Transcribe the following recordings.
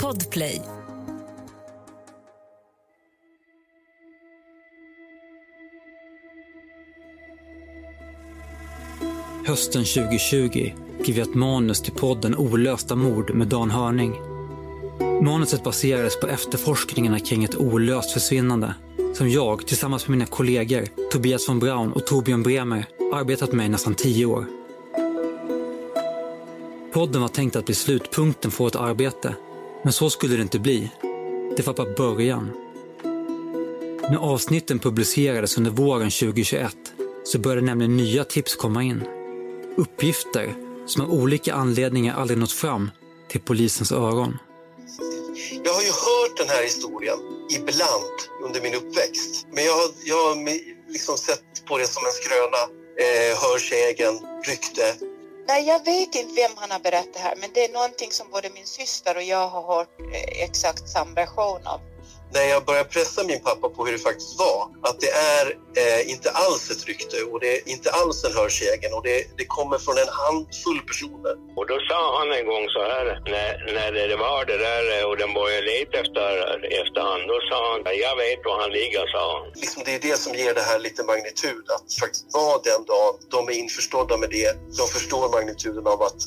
Podplay. Hösten 2020 skrev jag ett manus till podden Olösta mord med Dan Hörning. Manuset baserades på efterforskningarna kring ett olöst försvinnande som jag tillsammans med mina kollegor Tobias von Braun och Torbjörn Bremer arbetat med i nästan tio år. Podden var tänkt att bli slutpunkten för vårt arbete, men så skulle det inte bli. Det var bara början. När avsnitten publicerades under våren 2021 så började nämligen nya tips komma in. Uppgifter som av olika anledningar aldrig nått fram till polisens öron. Jag har ju hört den här historien ibland under min uppväxt. Men jag har, jag har liksom sett på det som en skröna, eh, hörsägen, rykte. Nej, jag vet inte vem han har berättat det här, men det är någonting som både min syster och jag har hört eh, exakt samma version av när jag började pressa min pappa på hur det faktiskt var, att det är eh, inte alls ett rykte och det är inte alls en hörsägen och det, det kommer från en handfull personer. Och då sa han en gång så här, när, när det var det där och den började leta efter, efter han, då sa han, jag vet var han ligger, sa han. Liksom det är det som ger det här lite magnitud, att faktiskt vara den dagen, de är införstådda med det, de förstår magnituden av att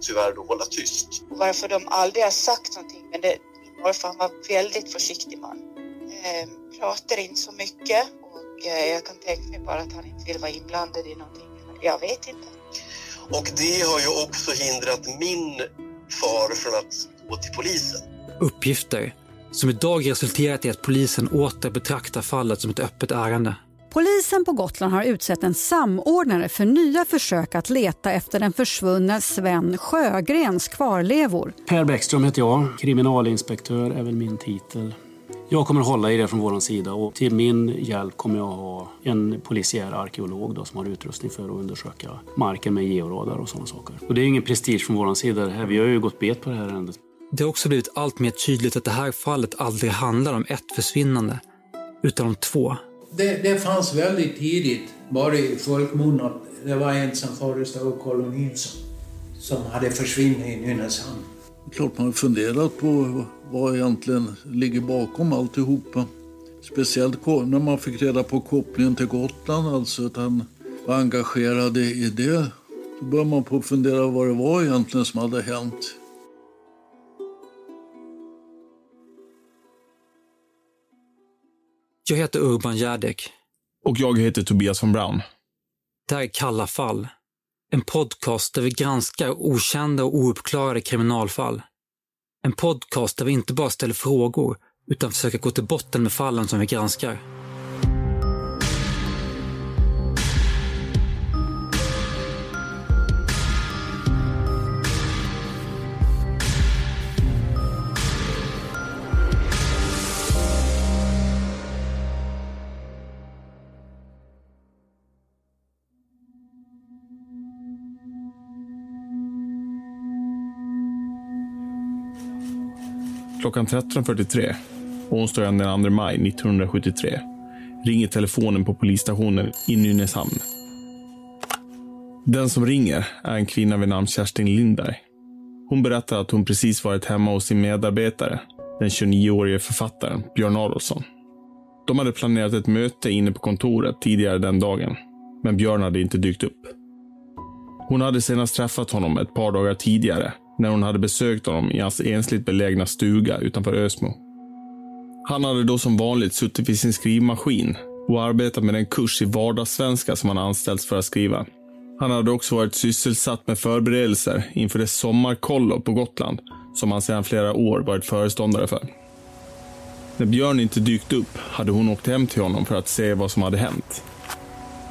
tyvärr då hålla tyst. Varför de aldrig har sagt någonting, men det, morfar han var väldigt försiktig man. Eh, pratar inte så mycket och eh, jag kan tänka mig bara att han inte vill vara inblandad i någonting. Jag vet inte. Och det har ju också hindrat min far från att gå till polisen. Uppgifter som idag resulterat i att polisen åter betraktar fallet som ett öppet ärende. Polisen på Gotland har utsett en samordnare för nya försök att leta efter den försvunna Sven Sjögrens kvarlevor. Per Bäckström heter jag, kriminalinspektör är väl min titel. Jag kommer hålla i det från vår sida och till min hjälp kommer jag ha en polisiär arkeolog då, som har utrustning för att undersöka marken med georadar och sådana saker. Och det är ingen prestige från vår sida. Vi har ju gått bet på det här ärendet. Det har också blivit allt mer tydligt att det här fallet aldrig handlar om ett försvinnande, utan om två det, det fanns väldigt tidigt, bara i folkmun, att det var en som förestod kolonin som, som hade försvunnit i Nynäshamn. Klart man har funderat på vad egentligen ligger bakom alltihopa. Speciellt när man fick reda på kopplingen till Gotland, alltså att han var engagerad i det. Då började man på fundera vad det var egentligen som hade hänt. Jag heter Urban Järdek. Och jag heter Tobias von Braun. Det här är Kalla fall. En podcast där vi granskar okända och ouppklarade kriminalfall. En podcast där vi inte bara ställer frågor, utan försöker gå till botten med fallen som vi granskar. Klockan 13.43, onsdagen den 2 maj 1973, ringer telefonen på polisstationen i Nynäshamn. Den som ringer är en kvinna vid namn Kerstin Lindberg. Hon berättar att hon precis varit hemma hos sin medarbetare, den 29-årige författaren Björn Adolfsson. De hade planerat ett möte inne på kontoret tidigare den dagen, men Björn hade inte dykt upp. Hon hade senast träffat honom ett par dagar tidigare när hon hade besökt honom i hans ensligt belägna stuga utanför Ösmo. Han hade då som vanligt suttit vid sin skrivmaskin och arbetat med den kurs i vardagssvenska som han anställts för att skriva. Han hade också varit sysselsatt med förberedelser inför det sommarkollo på Gotland som han sedan flera år varit föreståndare för. När Björn inte dykt upp hade hon åkt hem till honom för att se vad som hade hänt.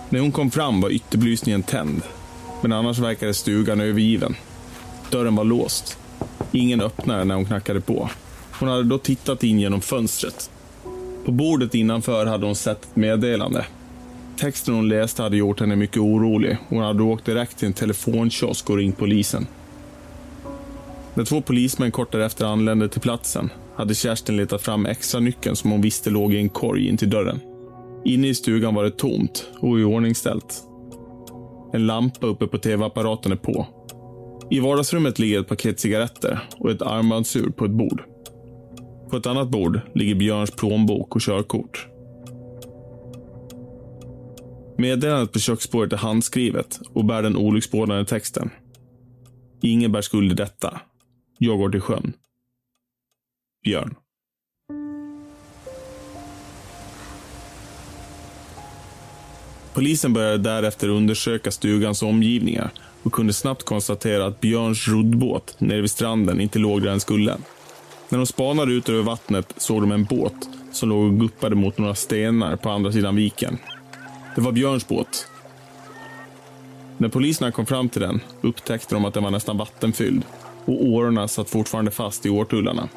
När hon kom fram var ytterbelysningen tänd, men annars verkade stugan övergiven. Dörren var låst. Ingen öppnade när hon knackade på. Hon hade då tittat in genom fönstret. På bordet innanför hade hon sett ett meddelande. Texten hon läste hade gjort henne mycket orolig. Hon hade åkt direkt till en telefonkiosk och ringt polisen. När två polismän kort därefter anlände till platsen hade Kerstin letat fram extra nyckeln som hon visste låg i en korg in till dörren. Inne i stugan var det tomt och iordningställt. En lampa uppe på tv-apparaten är på i vardagsrummet ligger ett paket cigaretter och ett armbandsur på ett bord. På ett annat bord ligger Björns plånbok och körkort. Meddelandet på köksbordet är handskrivet och bär den olycksbådande texten. Ingen bär skuld i detta. Jag går till sjön. Björn. Polisen började därefter undersöka stugans omgivningar och kunde snabbt konstatera att Björns roddbåt nere vid stranden inte låg där den skulle. När de spanade ut över vattnet såg de en båt som låg och guppade mot några stenar på andra sidan viken. Det var Björns båt. När poliserna kom fram till den upptäckte de att den var nästan vattenfylld och årorna satt fortfarande fast i årtullarna.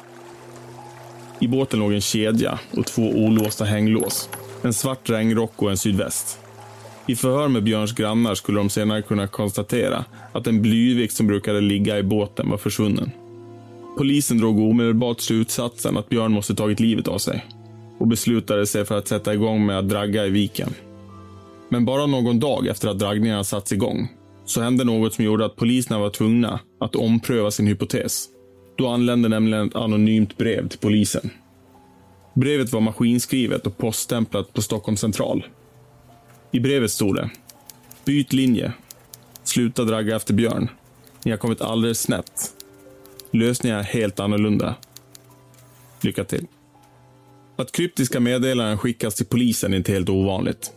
I båten låg en kedja och två olåsta hänglås. En svart regnrock och en sydväst. I förhör med Björns grannar skulle de senare kunna konstatera att en blyvikt som brukade ligga i båten var försvunnen. Polisen drog omedelbart slutsatsen att Björn måste tagit livet av sig och beslutade sig för att sätta igång med att dragga i viken. Men bara någon dag efter att draggningarna satts igång så hände något som gjorde att poliserna var tvungna att ompröva sin hypotes. Då anlände nämligen ett anonymt brev till polisen. Brevet var maskinskrivet och poststämplat på Stockholms central. I brevet stod det. Byt linje. Sluta dragga efter Björn. Ni har kommit alldeles snett. Lösningen är helt annorlunda. Lycka till. Att kryptiska meddelanden skickas till polisen är inte helt ovanligt.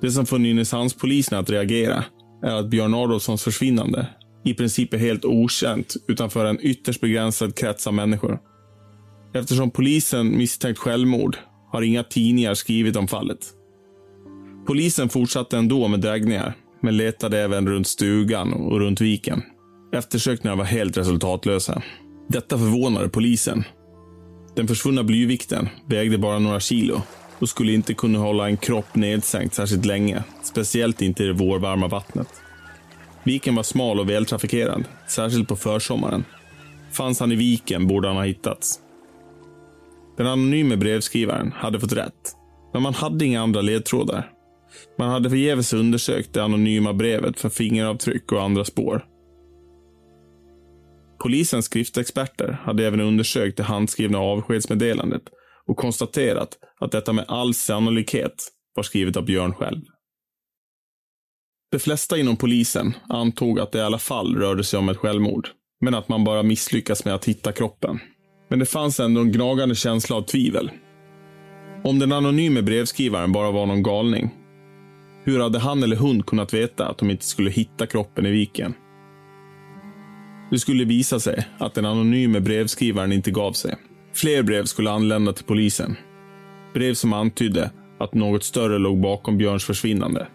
Det som får Nynäshamnspolisen att reagera är att Björn Adolfssons försvinnande i princip är helt okänt utanför en ytterst begränsad krets av människor. Eftersom polisen misstänkt självmord har inga tidningar skrivit om fallet. Polisen fortsatte ändå med drägningar, men letade även runt stugan och runt viken. Eftersökningarna var helt resultatlösa. Detta förvånade polisen. Den försvunna blyvikten vägde bara några kilo och skulle inte kunna hålla en kropp nedsänkt särskilt länge, speciellt inte i det vårvarma vattnet. Viken var smal och vältrafikerad, särskilt på försommaren. Fanns han i viken borde han ha hittats. Den anonyme brevskrivaren hade fått rätt, men man hade inga andra ledtrådar. Man hade förgäves undersökt det anonyma brevet för fingeravtryck och andra spår. Polisens skriftexperter hade även undersökt det handskrivna avskedsmeddelandet och konstaterat att detta med all sannolikhet var skrivet av Björn själv. De flesta inom polisen antog att det i alla fall rörde sig om ett självmord, men att man bara misslyckats med att hitta kroppen. Men det fanns ändå en gnagande känsla av tvivel. Om den anonyme brevskrivaren bara var någon galning, hur hade han eller hon kunnat veta att de inte skulle hitta kroppen i viken? Det skulle visa sig att den anonyme brevskrivaren inte gav sig. Fler brev skulle anlända till polisen. Brev som antydde att något större låg bakom Björns försvinnande.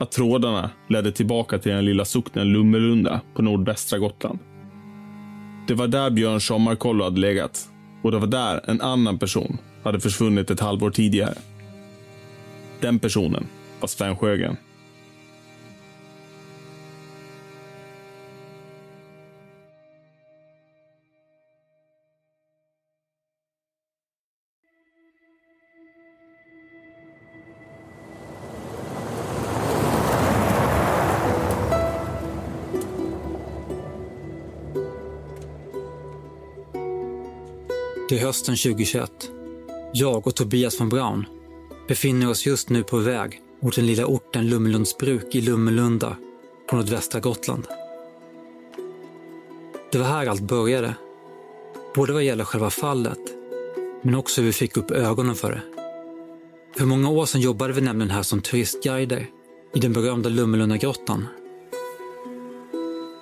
Att trådarna ledde tillbaka till den lilla socknen Lummelunda på nordvästra Gotland. Det var där Björns sommarkollo hade legat och det var där en annan person hade försvunnit ett halvår tidigare. Den personen var Sven Sjögren. Det är hösten 2021. Jag och Tobias von Braun befinner oss just nu på väg mot den lilla orten Lummelundsbruk i Lummelunda på nordvästra Gotland. Det var här allt började. Både vad gäller själva fallet, men också hur vi fick upp ögonen för det. För många år sedan jobbade vi nämligen här som turistguider i den berömda Lummelundagrottan.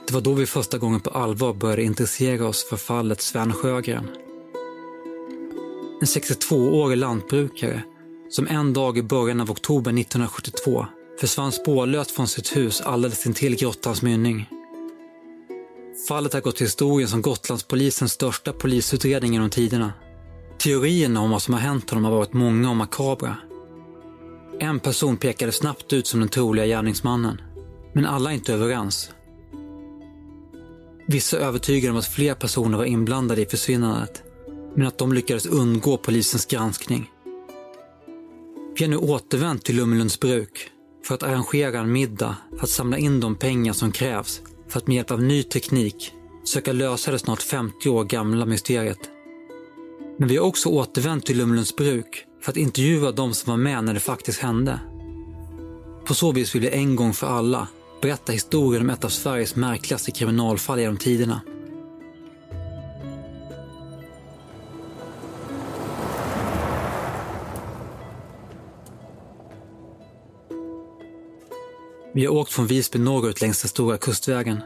Det var då vi första gången på allvar började intressera oss för fallet Sven Sjögren. En 62-årig lantbrukare som en dag i början av oktober 1972 försvann spårlöst från sitt hus alldeles intill grottans mynning. Fallet har gått till historien som Gotlandspolisens största polisutredning genom tiderna. Teorierna om vad som har hänt honom har varit många och makabra. En person pekade snabbt ut som den troliga gärningsmannen, men alla är inte överens. Vissa övertygade om att fler personer var inblandade i försvinnandet, men att de lyckades undgå polisens granskning. Vi har nu återvänt till Lummelunds bruk för att arrangera en middag för att samla in de pengar som krävs för att med hjälp av ny teknik söka lösa det snart 50 år gamla mysteriet. Men vi har också återvänt till Lummelunds bruk för att intervjua de som var med när det faktiskt hände. På så vis vill vi en gång för alla berätta historien om ett av Sveriges märkligaste kriminalfall genom tiderna. Vi har åkt från Visby norrut längs den stora kustvägen.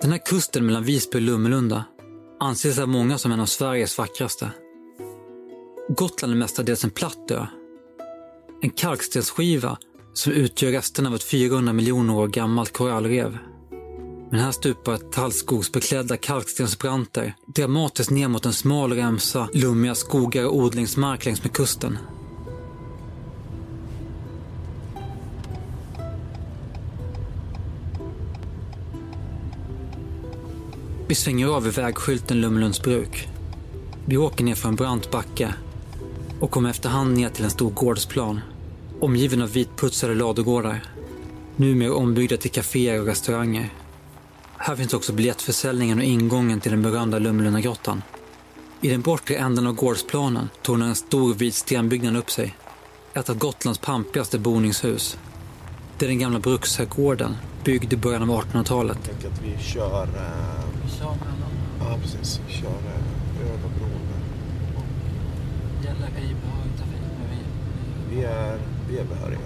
Den här kusten mellan Visby och Lummelunda anses av många som en av Sveriges vackraste. Gotland är mestadels en platt ö. En kalkstensskiva som utgör resten av ett 400 miljoner år gammalt korallrev. Men här stupar tallskogsbeklädda kalkstensbranter dramatiskt ner mot en smal remsa lummiga skogar och odlingsmark längs med kusten. Vi svänger av vid vägskylten Lummelunds bruk. Vi åker ner för en brant backe och kommer efterhand ner till en stor gårdsplan omgiven av vitputsade ladugårdar. Numera ombyggda till kaféer och restauranger. Här finns också biljettförsäljningen och ingången till den berömda Lummelundagrottan. I den bortre änden av gårdsplanen tornar en stor vit stenbyggnad upp sig. Ett av Gotlands pampigaste boningshus. Det är den gamla bruksherrgården, byggd i början av 1800-talet. Jag tänker att vi kör... Eh, kör mellan. Ja, precis. Vi kör över bron där. Gäller ej behörig trafik. Men vi, Vi är, vi är behöriga.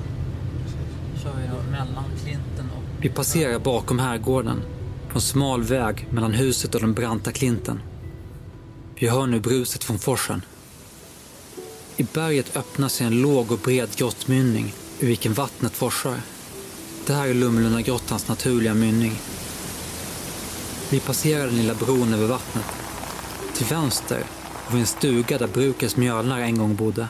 vi kör ju då mellan klinten och... Vi passerar bakom herrgården på en smal väg mellan huset och den branta klinten. Vi hör nu bruset från forsen. I berget öppnar sig en låg och bred grottmynning ur vilken vattnet forsar. Det här är Lummelundagrottans naturliga mynning. Vi passerar den lilla bron över vattnet. Till vänster har vi en stuga där brukets mjölnare en gång bodde.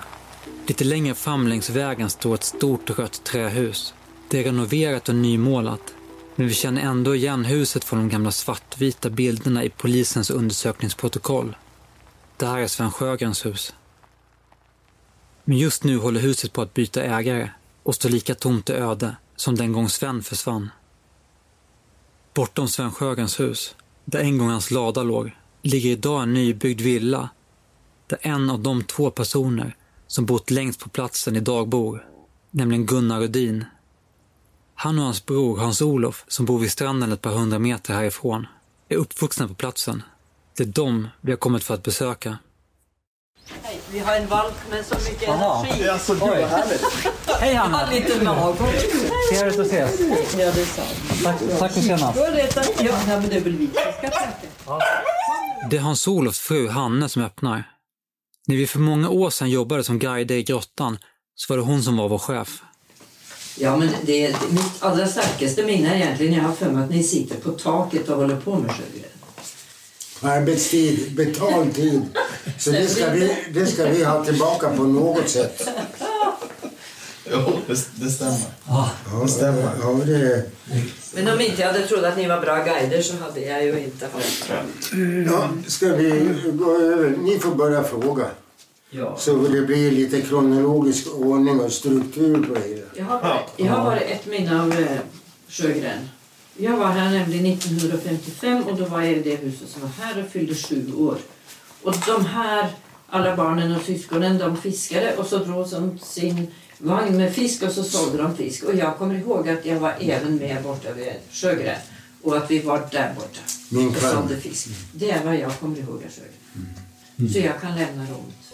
Lite längre fram längs vägen står ett stort rött trähus. Det är renoverat och nymålat. Men vi känner ändå igen huset från de gamla svartvita bilderna i polisens undersökningsprotokoll. Det här är Sven Sjögrens hus. Men just nu håller huset på att byta ägare och står lika tomt och öde som den gång Sven försvann. Bortom Sven Sjögrens hus, där en gång hans lada låg, ligger idag en nybyggd villa där en av de två personer som bott längst på platsen idag bor, nämligen Gunnar Rudin. Han och hans bror Hans-Olof, som bor vid stranden ett par hundra meter härifrån, är uppvuxna på platsen. Det är dem vi har kommit för att besöka. Hej, vi har en valp med så mycket Aha. energi. Alltså, gud vad härligt. Hej Jag har lite magont. Trevligt att ses. Ja, det är sant. Tack, tack för senast. Ja, men det är väl vi som ska tacka. Det är Hans-Olofs fru Hanne som öppnar. När vi för många år sedan jobbade som guider i grottan så var det hon som var vår chef. Ja, men det är mitt allra starkaste minne är egentligen jag har för mig att ni sitter på taket och håller på med sjögren. Arbetstid, betald tid. Så det ska, vi, det ska vi ha tillbaka på något sätt. Jo, det, det stämmer. Ja, Det stämmer. Ja, det, Men om inte jag hade trott att ni var bra guider så hade jag ju inte haft... ja, ska vi gå över? Ni får börja fråga. Ja. Så det blir lite kronologisk ordning och struktur på det hela. Jag har, jag har bara ett minne av eh, Sjögren. Jag var här nämligen 1955 och då var jag i det huset som var här och fyllde sju år. Och de här, alla barnen och syskonen, de fiskade och så drog de sin vagn med fisk och så sålde de fisk. Och jag kommer ihåg att jag var även med borta vid Sjögren och att vi var där borta Min och sålde fisk. Det är vad jag kommer ihåg av Sjögren. Så jag kan lämna rummet.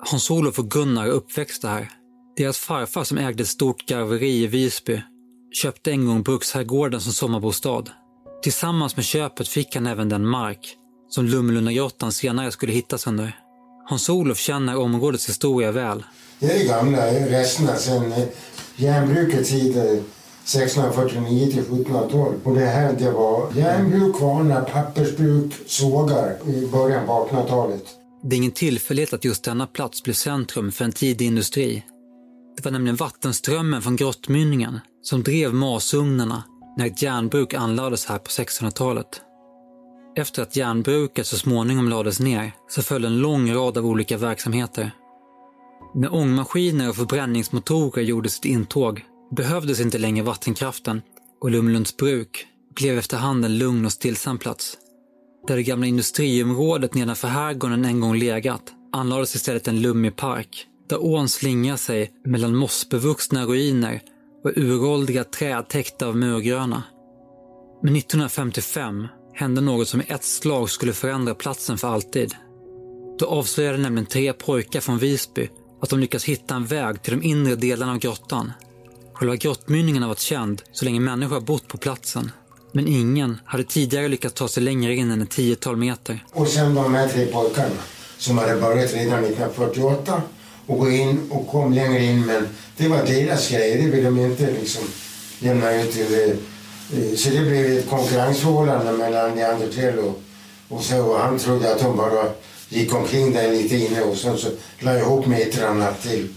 Hans-Olof och Gunnar är uppväxta här. Deras farfar som ägde ett stort garveri i Visby köpte en gång Bruksherrgården som sommarbostad. Tillsammans med köpet fick han även den mark som Lummelundagrottan senare skulle hittas under. Hans-Olof känner områdets historia väl. Det är gamla resterna sen eh, järnbrukets tid eh, 1649 till 1712. Och det här det var järnbruk, kvarnar, pappersbruk, sågar i början på 1800-talet. Det är ingen tillfällighet att just denna plats blev centrum för en tidig industri. Det var nämligen vattenströmmen från grottmynningen som drev masugnarna när ett järnbruk anlades här på 1600-talet. Efter att järnbruket så småningom lades ner så följde en lång rad av olika verksamheter. När ångmaskiner och förbränningsmotorer gjorde sitt intåg behövdes inte längre vattenkraften och Lumlunds bruk blev efterhand en lugn och stillsam plats. Där det gamla industriområdet nedanför herrgården en gång legat anlades istället en lummig park där ån slingrar sig mellan mossbevuxna ruiner och uråldriga träd täckta av murgröna. Men 1955 hände något som i ett slag skulle förändra platsen för alltid. Då avslöjade nämligen tre pojkar från Visby att de lyckats hitta en väg till de inre delarna av grottan. Själva grottmynningen har varit känd så länge människor har bott på platsen. Men ingen hade tidigare lyckats ta sig längre in än ett tiotal meter. Och sen de här tre pojkarna som hade börjat redan 1948 och gå in och kom längre in men det var deras grej, det ville de inte liksom lämna ut till... eh, Så det blev ett konkurrensförhållande mellan Neandertal och, och så och han trodde att de bara gick omkring där lite inne och sen så la jag ihop metrarna till,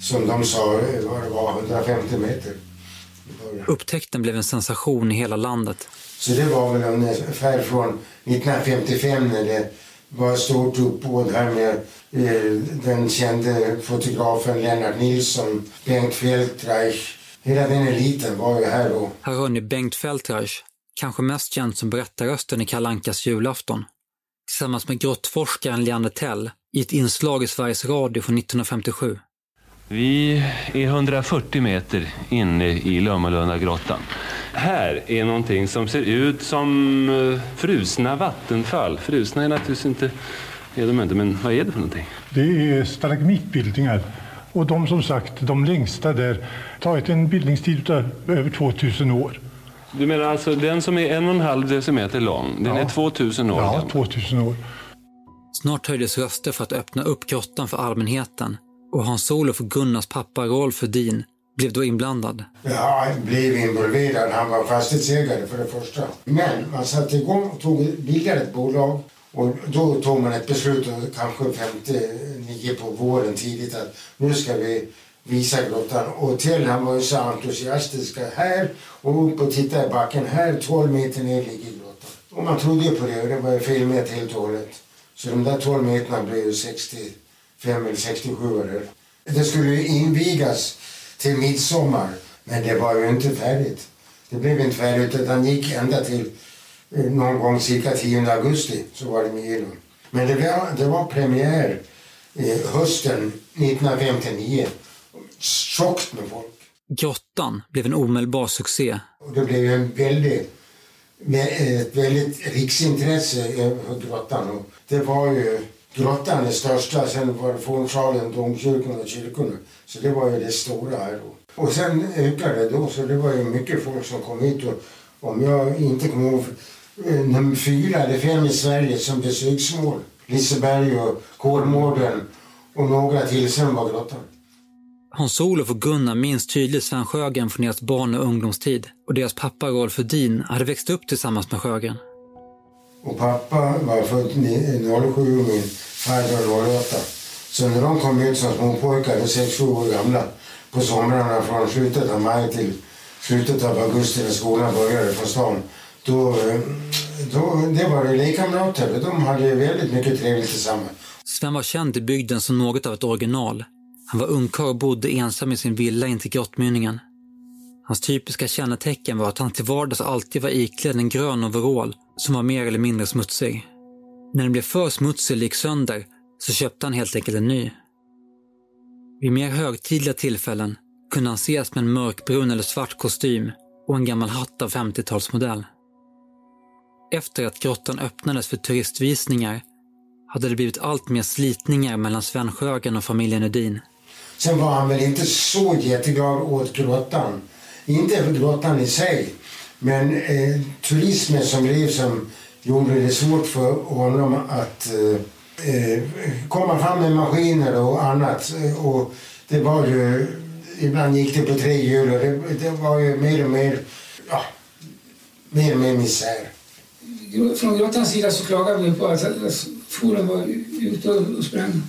som de sa, eh, vad det var, 150 meter. Upptäckten blev en sensation i hela landet. Så det var väl ungefär från 1955 när det var stort uppbåd här med eh, den kände fotografen Lennart Nilsson, Bengt Feldreich. Hela den eliten var ju här då. Här hör ni Bengt Feldreich, kanske mest känd som berättarrösten i Kalankas julafton. Tillsammans med grottforskaren Leander Tell i ett inslag i Sveriges Radio från 1957. Vi är 140 meter inne i Lömmelundagrottan. Här är någonting som ser ut som eh, frusna vattenfall. Frusna är naturligtvis inte, är de inte, men vad är det för någonting? Det är stalagmitbildningar. Och de som sagt, de längsta där, tagit en bildningstid av över 2000 år. Du menar alltså den som är en och en halv decimeter lång, den Ja. är 2000 år Ja, gammal? 2000 år. Snart höjdes röster för att öppna upp grottan för allmänheten och Hans-Olof och Gunnars pappa Rolf Hedin blev då inblandad. Ja, han blev involverad. Han var fastighetsägare för det första. Men man satte igång och tog, bildade ett bolag. Och då tog man ett beslut, kanske 59 på våren tidigt, att nu ska vi visa grottan. Och till han var ju så entusiastisk. Här och upp och titta i backen. Här 12 meter ner ligger grottan. Och man trodde ju på det och det var ju filmat helt och hållet. Så de där 12 meterna blev ju 60. 65 eller 67 var det. Skulle invigas till midsommar, men det var ju inte färdigt. Det blev inte färdigt utan gick ända till eh, någon gång cirka 10 augusti så var det med Elon. Men det var, det var premiär eh, hösten 1959. Tjockt med folk. Grottan blev en omedelbar succé. Och det blev en väldigt, ett väldigt riksintresse för grottan. Och det var ju grottan är största, sen var det fornsalen, domkyrkan och kyrkorna. Så det var ju det stora här då. Och sen ökade det då, så det var ju mycket folk som kom hit. Och om jag inte kommer ihåg, eh, nummer fyra eller fem i Sverige som besöksmål. Liseberg och Kolmården och några till, sen var grottan. Hans-Olof och Gunnar minns tydligt Sven Sjögren från deras barn och ungdomstid och deras pappa Rolf Hedin hade växt upp tillsammans med Sjögren. Och pappa var född 07 och min farbror 08. Så när de kom ut som småpojkar, 6-7 år gamla, på somrarna från slutet av maj till slutet av augusti när skolan började på stan, då, då det var det lekkamrater. De hade väldigt mycket trevligt tillsammans. Sven var känd i bygden som något av ett original. Han var ungkarl och bodde ensam i sin villa intill grottmynningen. Hans typiska kännetecken var att han till vardags alltid var iklädd en grön overall som var mer eller mindre smutsig. När den blev för smutsig eller gick sönder så köpte han helt enkelt en ny. Vid mer högtidliga tillfällen kunde han ses med en mörkbrun eller svart kostym och en gammal hatt av 50-talsmodell. Efter att grottan öppnades för turistvisningar hade det blivit allt mer slitningar mellan Sven Sjögren och familjen Edin. Sen var han väl inte så jätteglad åt grottan. Inte grottan i sig, men eh, turismen som blev som gjorde det svårt för honom att eh, eh, komma fram med maskiner och annat. Och det var ju, ibland gick det på tre hjul och det, det var ju mer och mer, ja, mer och mer misär. Från grottans sida så klagade vi på att att fåren var ute och sprang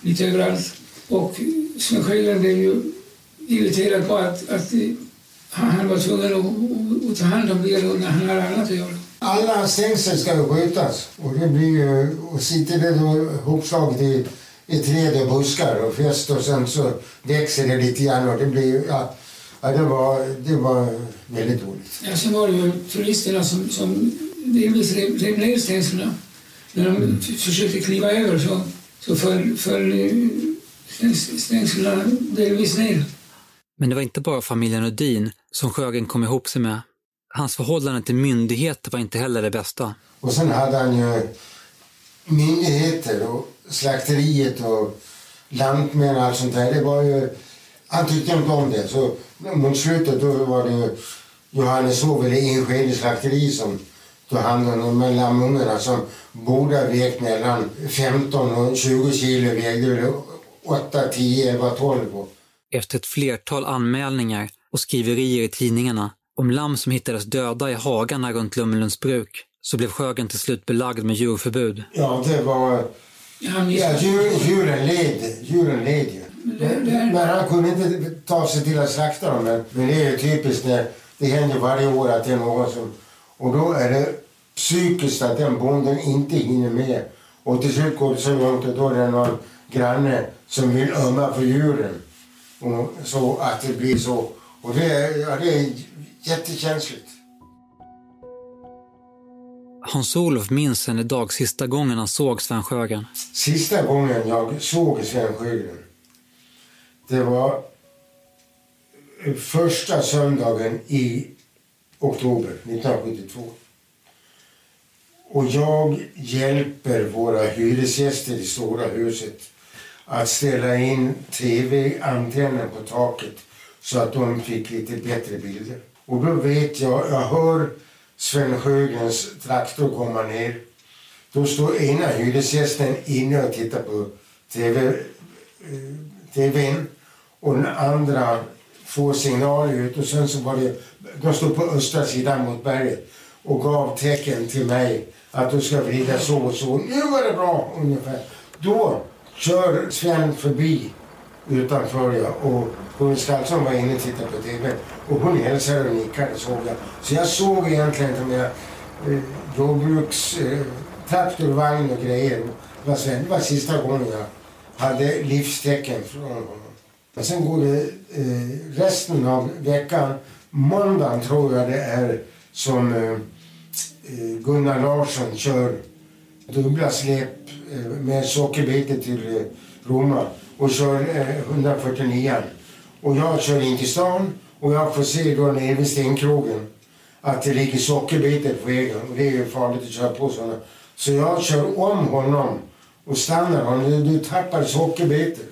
lite överallt. Och Sven Sjögren blev ju irriterad på att, att han, var tvungen att, ta hand om det när han hade annat att göra. Alla stängsel ska ju skjutas och det blir ju, och sitter det då hopslaget i, i träd och buskar och fäst och sen så växer det lite grann och det blir ja, Ja, det, var, det var väldigt dåligt. Ja, sen var det ju turisterna som, som delvis rev ner stängslen. När de Mm. försökte kliva över så, så föll, föll stängs- stängslen delvis ner. Men det var inte bara familjen Udin som Sjögren kom ihop sig med. Hans förhållande till myndigheter var inte heller det bästa. Och sen hade han ju myndigheter och slakteriet och lantmän och allt sånt där. Det var ju, han tyckte inte om det. Så mot slutet då var det ju Johannes Hovel i Enskede slakteri som tog hand om de här lammungarna som borde ha vägt mellan 15 och 20 kilo. Vägde 8, 10, 11, 12. Och efter ett flertal anmälningar och skriverier i tidningarna om lamm som hittades döda i hagarna runt Lummelunds bruk så blev Sjögren till slut belagd med djurförbud. Ja, det var... Ja, djur, djuren led, djuren led ju. Men han kunde inte ta sig till att slakta dem. Men, men det är ju typiskt när det händer varje år att det är någon som... Och då är det psykiskt att den bonden inte hinner med. Och till slut går det så långt att då är det någon granne som vill ömma för djuren. Och så att det blir så. Och det är, ja, det är jättekänsligt. Hans-Olof minns än idag sista gången han såg Sven Sjögren. Sista gången jag såg Sven Sjögren, det var första söndagen i oktober 1972. Och jag hjälper våra hyresgäster i stora huset att ställa in tv-antennen på taket så att de fick lite bättre bilder. Och då vet jag, jag hör Sven Sjögrens traktor komma ner. Då står ena hyresgästen inne och tittar på TV, eh, TVn och den andra får signaler ut och sen så var det, de stod på östra sidan mot berget och gav tecken till mig att du ska vrida så och så. Nu var det bra ungefär. Då kör Sven förbi utanför jag och hon Skallson var inne och tittade på TV och hon hälsade och nickade såg jag. Så jag såg egentligen de där eh, jordbruks, eh, traktorvagn och grejer. Det var, Sven. det var sista gången jag hade livstecken från honom. Men sen går det eh, resten av veckan, måndagen tror jag det är, som eh, eh Gunnar Larsson kör dubbla släp Eh, med sockerbete till eh, Roma och kör eh, 149 Och jag kör in till stan och jag får se då nere vid stenkrogen att det ligger sockerbetor på vägen och det är farligt att köra på sådana. Så jag kör om honom och stannar honom. Du, tappar sockerbetor.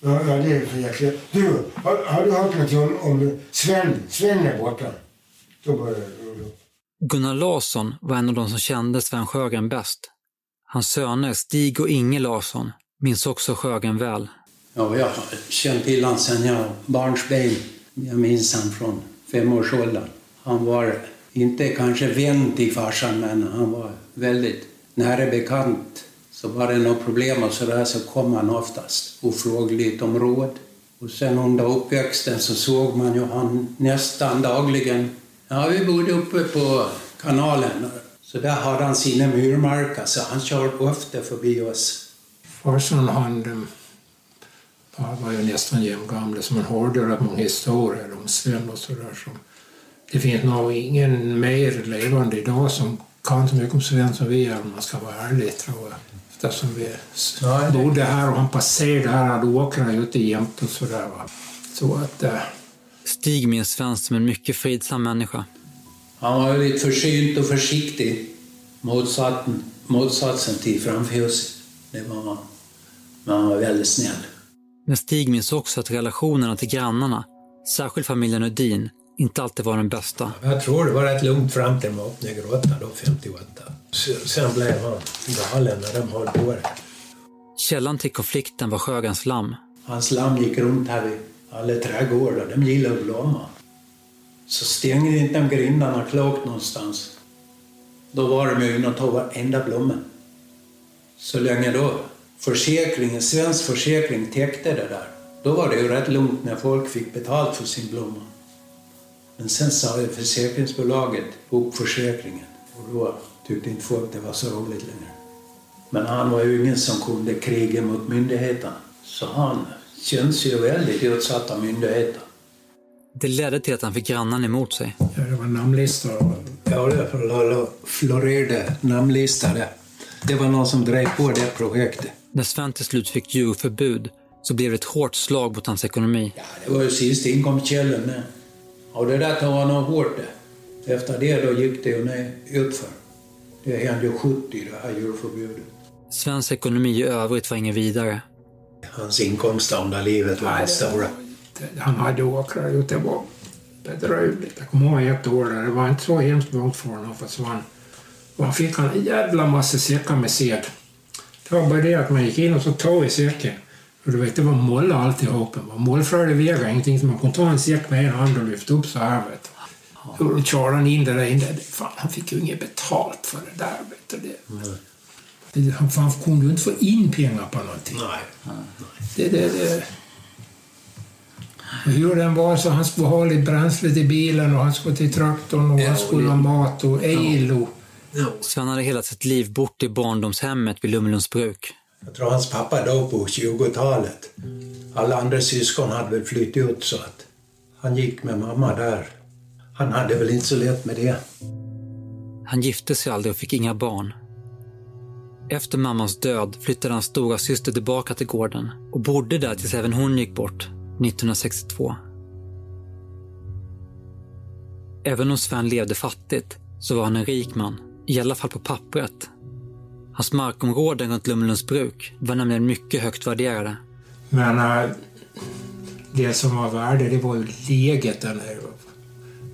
Ja, ja, det är för jäkligt. Du, har, har du hört någonting om, om Sven? Sven är borta. Då börjar det rulla upp. Gunnar Larsson var en av de som kände Sven Sjögren bäst. Hans söner Stig och Inge Larsson minns också Sjögren väl. Ja, jag har känt till honom sedan jag var barnsben. Jag minns honom från femårsåldern. Han var inte kanske vän till farsan, men han var väldigt nära bekant. Så var det något problem och så där så kom han oftast och frågade lite om råd. Och sen under uppväxten så såg man ju han nästan dagligen. Ja, vi bodde uppe på kanalen. Så där hade han sina myrmarker, så han körde ofta förbi oss. Farsan han han var ju nästan jämngamla så man hörde rätt många historier om Sven och sådär. Som, det finns nog ingen mer levande idag som kan så mycket om Sven som vi gör om man ska vara ärlig tror jag. Eftersom vi Nej, det- bodde här och han passerade här, hade åkrar ute jämt och sådär. Så att... Eh, Stig minns Sven som en mycket fridsam människa. Han var väldigt försynt och försiktig. Motsatsen, motsatsen till framfuset. Det var han. Men han var väldigt snäll. Men Stig minns också att relationerna till grannarna, särskilt familjen Udin, inte alltid var den bästa. Jag tror det var rätt lugnt fram till de öppnade grottan då, 58. Sen- Sen blev han galen när de höll på det. Källan till konflikten var Sjögrens lamm. Hans lamm gick runt här vid alla trädgårdar. De gillade att blomma. Så stängde inte de grindarna klokt någonstans. Då var de ju inne och tog varenda blomma. Så länge då försäkringen, svensk försäkring täckte det där, då var det ju rätt lugnt när folk fick betalt för sin blomma. Men sen sa ju försäkringsbolaget upp försäkringen och då tyckte inte folk det var så roligt längre. Men han var ju ingen som kunde kriga mot myndigheterna. Så han känns ju väldigt utsatt av myndigheterna. Det ledde till att han fick grannarna emot sig. Ja, det var namnlistor. Ja, det var florerade namnlistor där. Det var någon som drev på det projektet. När Sven till slut fick djurförbud så blev det ett hårt slag mot hans ekonomi. Det var ju sista inkomstkällan med. Och det där var nog hårt det. Efter det då gick det ju ner utför. Det hände ju 70 det här djurförbudet. Svens ekonomi i övrigt var ingen vidare. Hans inkomster under livet var Nej, stora. Han hade åkrar ut, det var bedrövligt. Jag kommer ihåg ett år där det var inte så hemskt långt från honom försvann. Och han fick en jävla massa säckar med sed. Det var bara det att man gick in och så tog i säcken. Och du vet, det var molla alltihopa. Mollfröde väger ingenting så man kunde ta en säck med en hand och lyfta upp så här. Vet. Och då körde han in det där inne. Fan, han fick ju inget betalt för det där. Vet du. Det, det, han, han kunde ju inte få in pengar på någonting. Nej. Det, det, det. Och hur den var så han skulle ha lite bränsle till bilen och han skulle till traktorn och han skulle ha mat och el. Och, Sven hade hela sitt liv bort i barndomshemmet vid Lummelunds bruk. Jag tror hans pappa dog på 20-talet. Alla andra syskon hade väl flyttat ut så att han gick med mamma där. Han hade väl inte så lätt med det. Han gifte sig aldrig och fick inga barn. Efter mammans död flyttade hans stora syster tillbaka till gården och bodde där tills även hon gick bort 1962. Även om Sven levde fattigt så var han en rik man, i alla fall på pappret. Hans markområden runt Lummelunds bruk var nämligen mycket högt värderade. Men äh, det som var värde, det var ju läget där nere.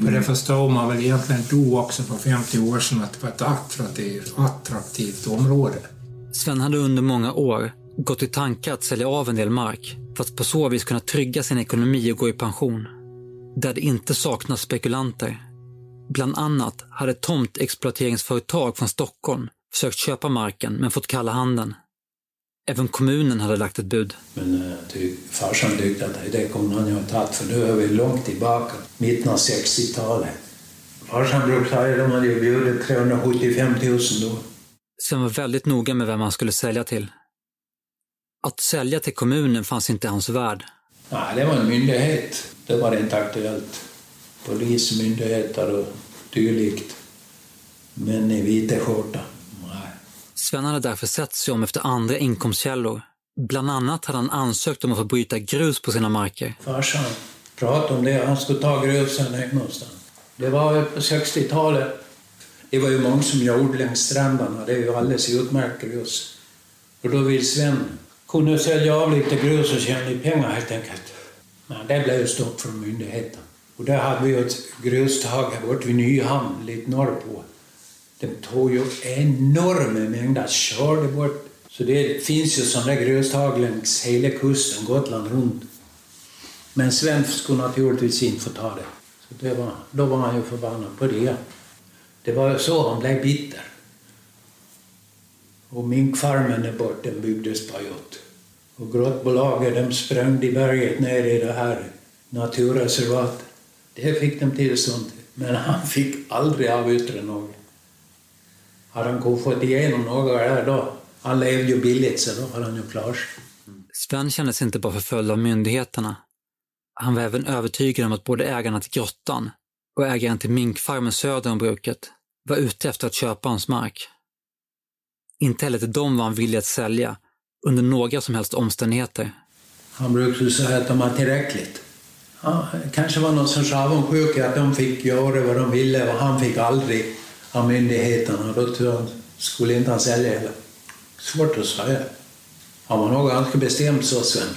För det förstod man väl egentligen då också för 50 år sedan att det var ett attraktivt, attraktivt område. Sven hade under många år gått i tankar att sälja av en del mark för att på så vis kunna trygga sin ekonomi och gå i pension. Där det inte saknas spekulanter. Bland annat hade ett tomtexploateringsföretag från Stockholm försökt köpa marken men fått kalla handen. Även kommunen hade lagt ett bud. Men ty, farsan tyckte att det kommer han ju ha tagit för nu är vi långt tillbaka, mitten av 60-talet. Farsan brukade säga att de hade ju bjudit 375 000 då. Sven var väldigt noga med vem han skulle sälja till. Att sälja till kommunen fanns inte i hans värld. Nej, det var en myndighet. Det var inte aktuellt. Polismyndigheter och dylikt. Men i vita skjorta. Sven hade därför sett sig om efter andra inkomstkällor. Bland annat hade han ansökt om att få bryta grus på sina marker. Farsan pratade om det. Han skulle ta grusen någonstans. Det var på 60-talet. Det var ju många som gjorde längs stränderna. Det är ju alldeles utmärkt grus. Och då vill Sven kunde sälja av lite grus och tjäna pengar helt enkelt. Men det blev stopp från myndigheten. Och där hade vi ett grustag här borta vid Nyhamn, lite norrpå. De tog ju enorma mängder, körde bort. Så det finns ju sådana grustag längs hela kusten, Gotland runt. Men Sven skulle naturligtvis inte få ta det. Så det var, då var han ju förbannad på det. Det var så han blev bitter. Och minkfarmen där bort, den byggdes på ut. Och grottbolaget, de sprängde i berget ner i det här naturreservatet. Det fick de tillstånd till. Men han fick aldrig avyttra något. Hade han fått igenom några där då, han levde ju billigt så då hade han ju klarat Sven kände sig inte bara förföljd av myndigheterna. Han var även övertygad om att både ägarna till grottan och ägaren till minkfarmen söder om bruket var ute efter att köpa hans mark. Inte heller till dem var han villig att sälja, under några som helst omständigheter. Han brukade säga att de var tillräckligt. Ja, kanske var något sorts avundsjuka att de fick göra vad de ville och han fick aldrig av myndigheterna. Då skulle inte han sälja heller. Svårt att säga. Han var nog ganska bestämd så, Sven.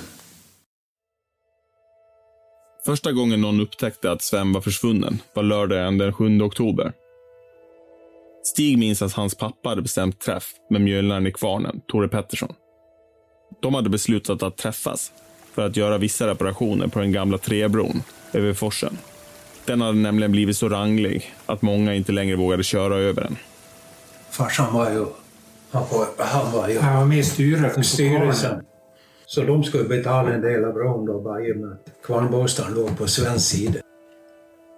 Första gången någon upptäckte att Sven var försvunnen var lördagen den 7 oktober. Stig minns att hans pappa hade bestämt träff med mjölnaren i kvarnen, Tore Pettersson. De hade beslutat att träffas för att göra vissa reparationer på den gamla trebron över forsen. Den hade nämligen blivit så ranglig att många inte längre vågade köra över den. Farsan var ju... Han var, han var ju... Han var med i styrelsen. styrelsen. Så de skulle betala en del av bron då, bara i och med att Kvarnbostaden låg på svensk sida.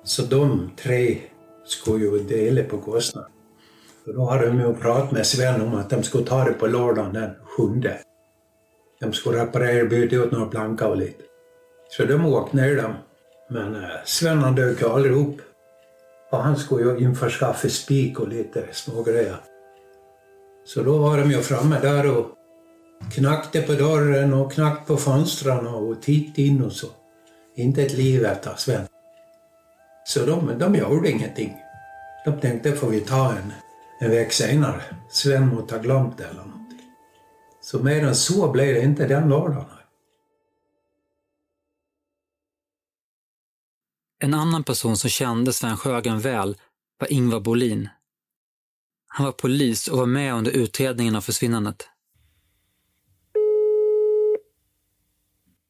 Så de tre skulle ju dela på kostnaden. För då hade de ju pratat med Sven om att de skulle ta det på lördagen den sjunde. De skulle reparera, byta ut några plankor och lite. Så de åkte ner dem Men eh, Sven han dök ju aldrig upp. Och han skulle ju införskaffa spik och lite smågrejer. Så då var de ju framme där och knackade på dörren och knackade på fönstren och tittade in och så. Inte ett liv efter Sven. Så de, de gjorde ingenting. De tänkte får vi ta en, en vecka senare. Sven måste ha glömt det eller någonting. Så mer än så blev det inte den lördagen. En annan person som kände Sven Sjögren väl var Ingvar Bolin. Han var polis och var med under utredningen av försvinnandet.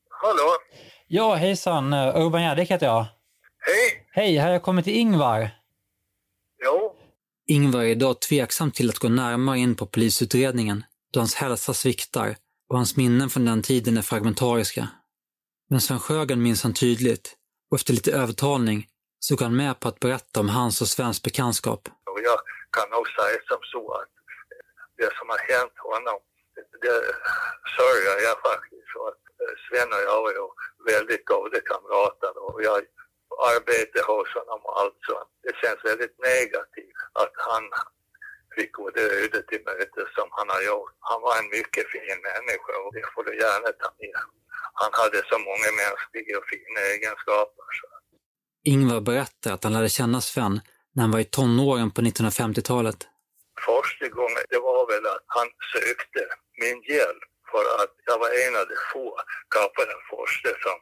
Hallå? Ja, hejsan. Urban Gärdik heter jag. Hej! Hej, har jag kommit till Ingvar? Ingvar är idag tveksam till att gå närmare in på polisutredningen då hans hälsa sviktar och hans minnen från den tiden är fragmentariska. Men Sven Sjögren minns han tydligt och efter lite övertalning så går han med på att berätta om hans och Svens bekantskap. Och jag kan nog säga som så att det som har hänt honom, det sörjer jag faktiskt. Sven och jag var ju väldigt goda kamrater och jag arbetade hos honom och allt sånt. Det känns väldigt negativt att han fick gå det öde till mötes som han har gjort. Han var en mycket fin människa och det får du gärna ta med. Han hade så många mänskliga och fina egenskaper. Så. Ingvar berättar att han lärde känna Sven när han var i tonåren på 1950-talet. Första gången det var väl att han sökte min hjälp för att jag var en av de få, kanske den första som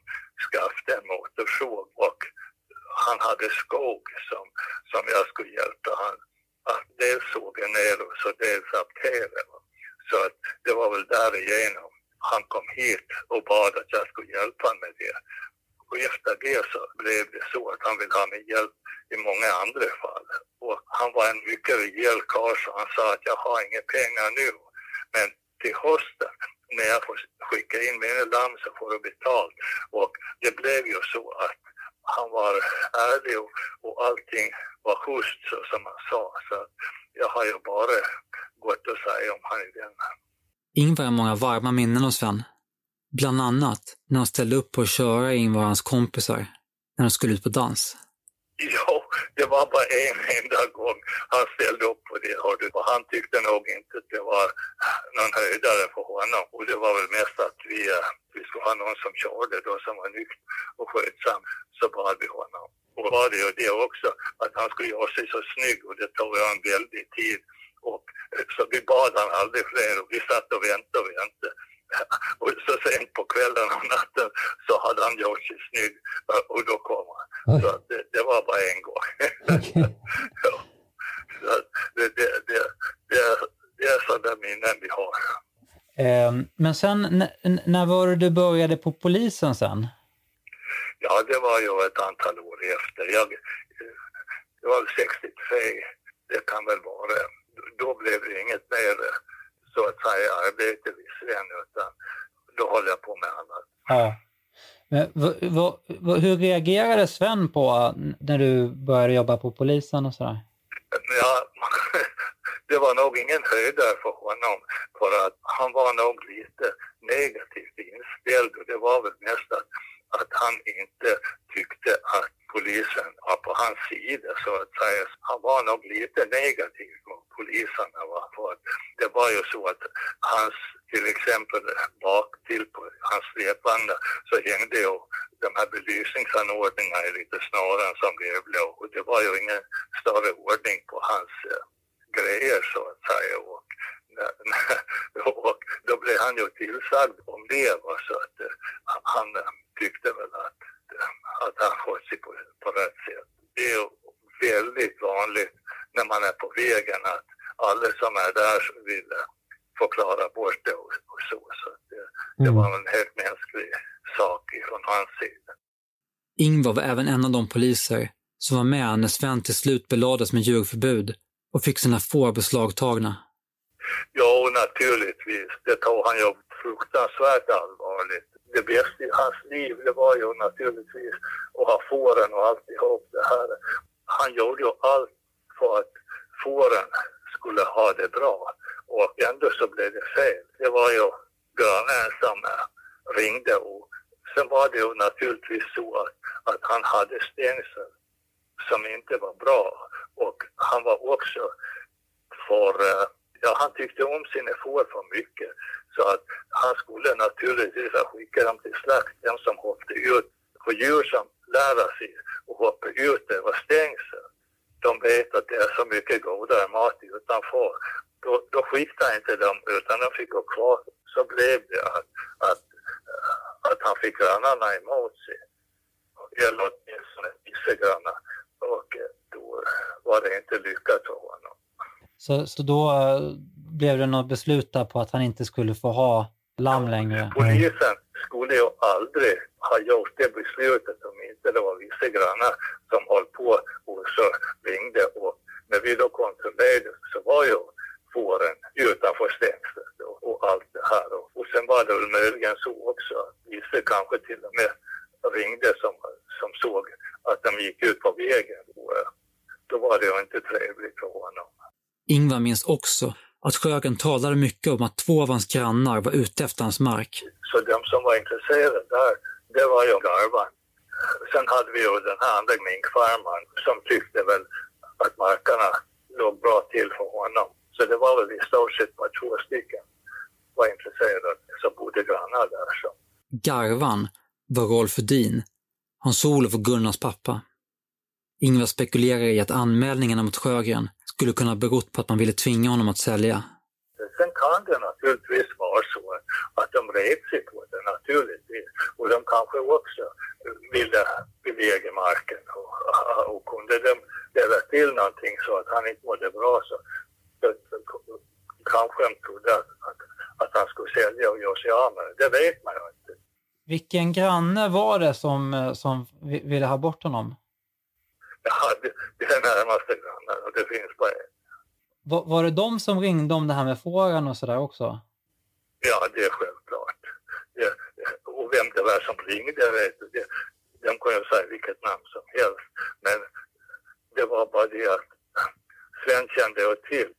skaffade en motorsåg och han hade skog som, som jag skulle hjälpa han att dels såga ner och så dels aptera. Så att det var väl därigenom han kom hit och bad att jag skulle hjälpa honom med det. Och efter det så blev det så att han ville ha min hjälp i många andra fall. Och han var en mycket rejäl karl så han sa att jag har inga pengar nu. Men till hösten när jag får skicka in mina lamm så får du betalt. Och det blev ju så att han var ärlig och, och allting var schysst så som han sa. Så jag har ju bara gått att säga om han är den. Ingvar har många varma minnen hos Sven. Bland annat när han ställde upp på att köra Ingvar och hans kompisar när de skulle ut på dans. Jo, det var bara en enda gång han ställde upp på det. Hörde. Och han tyckte nog inte att det var någon höjdare för honom. Och det var väl mest att vi, eh, vi skulle ha någon som körde då som var nykter och skötsam. Så bad vi honom. Och var det ju det också, att han skulle göra sig så snygg och det tog ju en väldig tid. Och, eh, så vi bad han aldrig fler och vi satt och väntade och väntade. Och så sent på kvällen och natten så hade han gjort sig snygg eh, och då kom han. Så att det, det var bara en gång. ja. Så att det, det, det, det, det är sådana minnen vi har. Ehm, men sen, när var det du började på polisen sen? Ja, det var ju ett antal år efter. Jag, det var 63, det kan väl vara. Då blev det inget mer så att säga arbete vid Höll jag på med annat. Ja. Men, hur reagerade Sven på n- när du började jobba på polisen och sådär? Ja, det var nog ingen höjdare för honom för att han var nog lite negativt inställd och det var väl mest att, att han inte tyckte att polisen var på hans sida så att säga. Han var nog lite negativ mot poliserna. Va? För att det var ju så att hans, till exempel bak till på hans släpvagnar så hängde de här belysningsanordningarna är lite snören som blev blå. Och det var ju ingen större ordning på hans eh, grejer så att säga. Och, och då blev han ju tillsagd om det va? så att eh, han eh, tyckte väl att, att han skött sig på, på rätt sätt. Det är ju väldigt vanligt när man är på vägen att alla som är där vill eh, förklara bort det och, och så. så att det, det var en helt mänsklig sak från hans sida. Ingvar var även en av de poliser som var med när Sven till slut belades med djurförbud och fick sina får beslagtagna. Ja, naturligtvis. Det tog han ju fruktansvärt allvarligt. Det bästa i hans liv, det var ju naturligtvis att ha fåren och alltihop det här. Han gjorde ju allt för att fåren skulle ha det bra. Och ändå så blev det fel. Det var ju grannen som ringde och Sen var det ju naturligtvis så att, att han hade stängsel som inte var bra och han var också för, eh, ja han tyckte om sina får för mycket så att han skulle naturligtvis ha skickat dem till slakt, de som hoppade ut. För djur som lär sig att hoppa ut över stängsel, de vet att det är så mycket godare mat utanför. Då, då skickade inte dem, utan de fick gå kvar. Så blev det att, att, att han fick grannarna emot sig. Eller åtminstone vissa grannar. Och då var det inte lyckat för honom. Så, så då eh, blev det något beslut där på att han inte skulle få ha lamm längre? Polisen skulle ju aldrig ha gjort det beslutet om inte det var vissa grannar som höll på och så ringde. Och när vi då kontrollerade så var ju fåren utanför stängslet och, allt det här. Och, och sen var det väl möjligen så också att vissa kanske till och med ringde som, som såg att de gick ut på vägen. Och, eh, då var det ju inte trevligt för honom. Ingvar minns också att Sjögren talade mycket om att två av hans grannar var ute efter hans mark. Så de som var intresserade där, det var ju garvan. Sen hade vi ju den här andra minkfarmaren som tyckte väl att markerna låg bra till för honom. Så det var väl i stort sett bara två stycken var intresserade som bodde grannar där. Så. Garvan var Rolf Edin, Hans-Olof och Gunnars pappa. Ingvar spekulerar i att anmälningarna mot Sjögren skulle kunna ha berott på att man ville tvinga honom att sälja. Sen kan det naturligtvis vara så att de red sig på det naturligtvis. Och de kanske också ville, ville äga marken. Och, och kunde de ställa till någonting så att han inte mådde bra så, så, så kanske de trodde att, att, att han skulle sälja och göra sig av med det. Det vet man ju inte. Vilken granne var det som, som ville ha bort honom? Ja, det, det är närmaste grannen och det finns bara en. Var, var det de som ringde om det här med fåren och sådär också? Ja, det är självklart. Det, och vem det var som ringde, jag vet det, de kunde säga vilket namn som helst. Men det var bara det att Sven kände till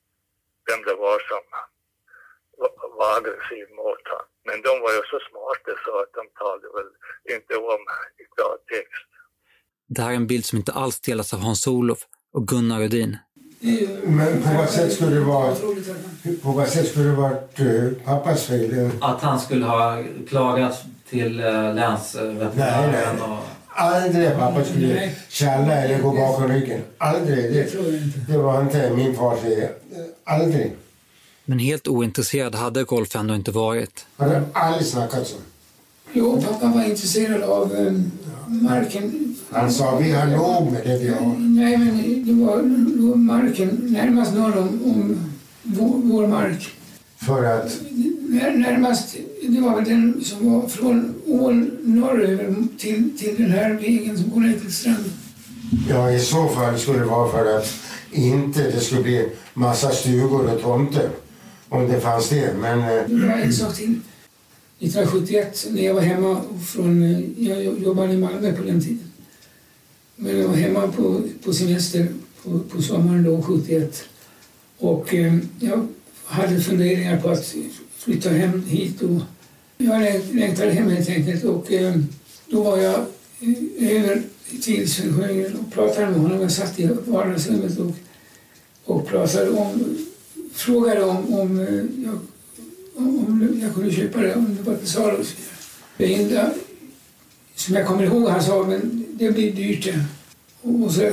vem det var som var, aggressiv mot honom. Men de var ju så smarta så att de talade väl inte om i klartext. Det här är en bild som inte alls delas av Hans-Olof och Gunnar Rudin. Men på vad sätt skulle det vara, på vad sätt skulle det varit uh, pappas fel? Att han skulle ha klagat till uh, länsveterinären? Nej, nej. Aldrig pappa skulle tjalla eller gå bakom ryggen. Aldrig. Det, det var inte min fars. Aldrig. Men helt ointresserad hade Rolf ändå inte varit. Har du aldrig snackat så? Jo, pappa var intresserad av um, marken. Han sa vi har låg med det vi har. Nej, men det var, det var marken närmast norr om, om vår, vår mark. För att? När, närmast, det var väl den som var från ån norröver till, till den här vägen som går ner till stranden. Ja, i så fall skulle det vara för att inte det skulle bli massa stugor och tomter. Om det fanns det, men... eh, Det var en sak till. 1971 när jag var hemma från, eh, jag jobbade i Malmö på den tiden. Men jag var hemma på, på semester på, på sommaren då, 71. Och eh, jag hade funderingar på att flytta hem hit. Och jag längtade hem helt enkelt. Och eh, då var jag eh, över till Sven och pratade med honom. Jag satt i vardagsrummet och, och pratade om, frågade om, om eh, jag om jag kunde köpa det, om det var till salu. Det enda som jag kommer ihåg han sa, men det blir dyrt det. Och så, jag,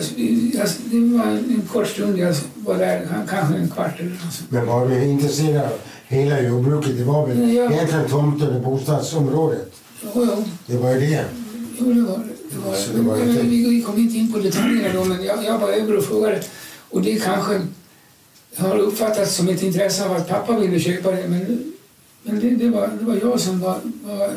det var en kort stund jag var där, kanske en kvart eller något. Men var du intresserad av hela jordbruket? Det var väl Nej, jag- egentligen tomten och bostadsområdet? Jo, jo, Det var ju det. jo det var det. det. Var, det var men, vi, kom inte in på detaljerna då, men jag, jag var över och frågade. Och det kanske har uppfattats som ett intresse av att pappa ville köpa det, men, men det, det, var, det var jag som var, var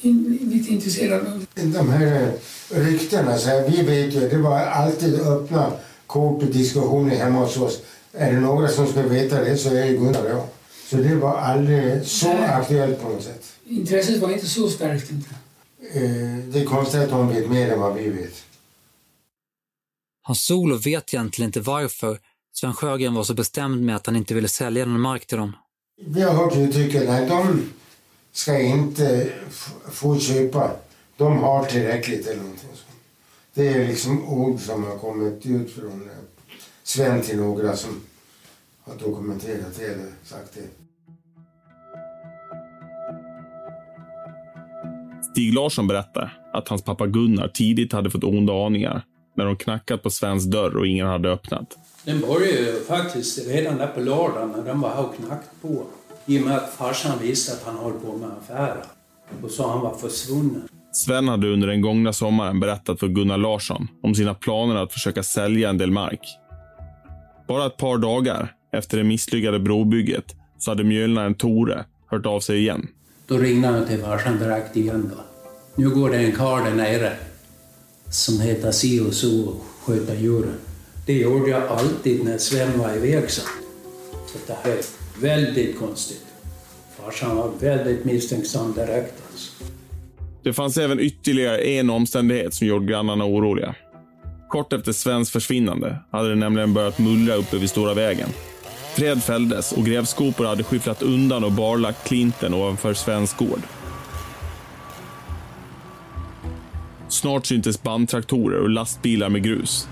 in, lite intresserad av De här eh, ryktena, så här, vi vet ju, det var alltid öppna kort och diskussioner hemma hos oss. Är det några som ska veta det så är det Gunnar och jag. Så det var aldrig så Nej. aktuellt på något sätt. Intresset var inte så starkt. Inte. Eh, Det är konstigt att de vet mer än vad vi vet. Hans Solo vet egentligen inte varför Sven Sjögren var så bestämd med att han inte ville sälja någon mark till dem. Vi har hört uttrycket att de ska inte få köpa de har tillräckligt eller någonting sånt. Det är liksom ord som har kommit ut från eh, Sven till några som har dokumenterat det eller sagt det. Stig Larsson berättar att hans pappa Gunnar tidigt hade fått onda aningar när de knackat på Svens dörr och ingen hade öppnat. Den började ju faktiskt redan där på lördagen när de var här och knackat på. I och med att farsan visste att han höll på med affärer. Och så han var försvunnen. Sven hade under den gångna sommaren berättat för Gunnar Larsson om sina planer att försöka sälja en del mark. Bara ett par dagar efter det misslyckade brobygget så hade mjölnaren Tore hört av sig igen. Då ringde han till farsan direkt igen då. Nu går det en karl där nere som heter si och så och sköter djuren. Det gjorde jag alltid när Sven var iväg sen. Så det här är väldigt konstigt. Farsan var väldigt misstänksam direkt alltså. Det fanns även ytterligare en omständighet som gjorde grannarna oroliga. Kort efter Svens försvinnande hade det nämligen börjat mullra uppe vid Stora vägen. Träd fälldes och grävskopor hade skyfflat undan och barlagt klinten ovanför Svens gård. Snart syntes bandtraktorer och lastbilar med grus.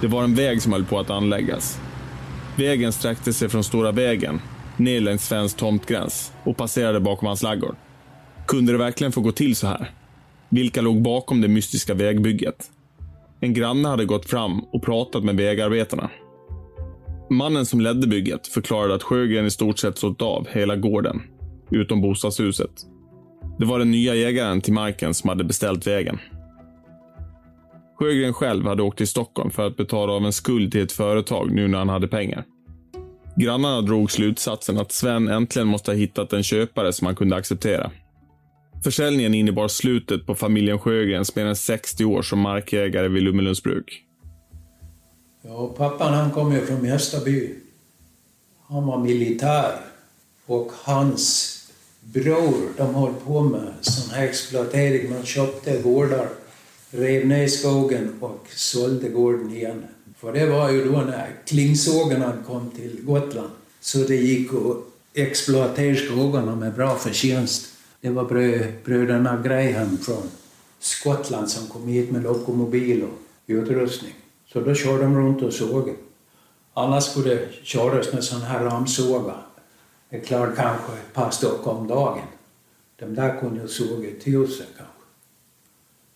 Det var en väg som höll på att anläggas. Vägen sträckte sig från Stora vägen ner längs Svens tomtgräns och passerade bakom hans laggård. Kunde det verkligen få gå till så här? Vilka låg bakom det mystiska vägbygget? En granne hade gått fram och pratat med vägarbetarna. Mannen som ledde bygget förklarade att Sjögren i stort sett sålt av hela gården, utom bostadshuset. Det var den nya ägaren till marken som hade beställt vägen. Sjögren själv hade åkt till Stockholm för att betala av en skuld till ett företag nu när han hade pengar. Grannarna drog slutsatsen att Sven äntligen måste ha hittat en köpare som han kunde acceptera. Försäljningen innebar slutet på familjen Sjögrens mer än 60 år som markägare vid Lummelundsbruk. Ja, pappan han kom ju från Mjästaby. Han var militär. Och hans bror, de höll på med sån här exploatering. Man köpte gårdar, rev ner skogen och sålde gården igen. För det var ju då när klingsågarna kom till Gotland. Så det gick att exploatera skogarna med bra förtjänst. Det var brö, bröderna Graham från Skottland som kom hit med lokomobil och utrustning. Så då körde de runt och såg. Annars skulle det köras med sån här ramsågar. Det klarade kanske ett par stock om dagen. De där kunde ju såga tusen kanske.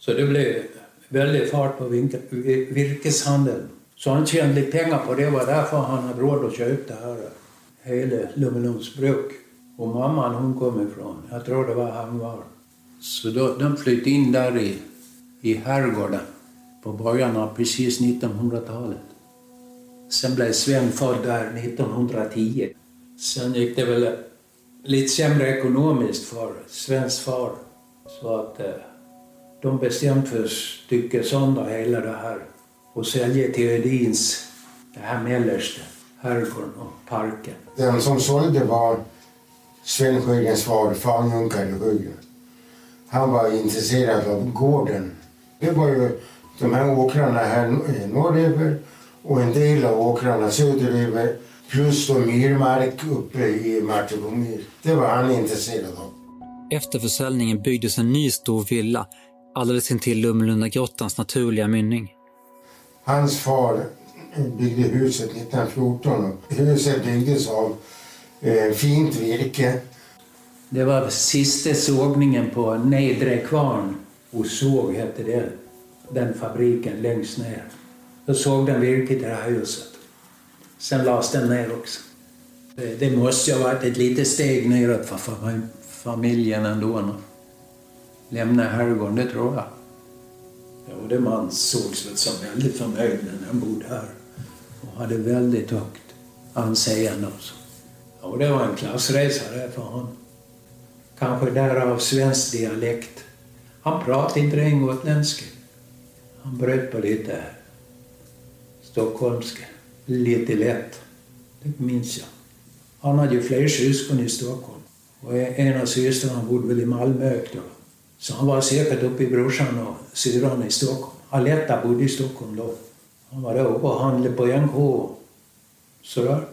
Så det blev väldigt fart på virkeshandeln. Så han tjänade lite pengar på det. var därför han hade råd att köpa det här hela Lummelunds bruk. Och mamman hon kom ifrån, jag tror det var Hamvar. Så då, de flyttade in där i, i herrgården på början av precis 1900-talet. Sen blev Sven född där 1910. Sen gick det väl lite sämre ekonomiskt för Svens far. Så att eh, de bestämde för att stycka sönder hela det här och sälja till Ödins, det här mellersta, herrgården och parken. Den som sålde var Sven Sjögrens far, Junkare Sjögren. Han var intresserad av gården. Det var ju de här åkrarna här norröver och en del av åkrarna söderöver plus då myrmark uppe i Martebomyr. Det var han intresserad av. Efter försäljningen byggdes en ny stor villa alldeles intill Lummelundagrottans naturliga mynning. Hans far byggde huset 1914 och huset byggdes av eh, fint virke. Det var sista sågningen på Nedre Kvarn. Osåg hette det. Den fabriken längst ner. Då såg den virke till det här huset. Sen lades den ner också. Det, måste ju ha varit ett litet steg neråt för familjen ändå. Lämna herrgården, det tror jag. Ja, och det man sågs väl som väldigt förmögen när han bodde här. Och hade väldigt högt anseende också. Ja, och det var en klassresa där för honom. Kanske därav svensk dialekt. Han pratade inte ren gotländska. Han bröt på lite stockholmska. Lite lätt. Det minns jag. Han hade ju fler syskon i Stockholm. Och en av systrarna bodde väl i Malmö då. Så han var säkert uppe i brorsan och syrran i Stockholm. Aletta bodde i Stockholm då. Han var där uppe och handlade på NK. Sådär.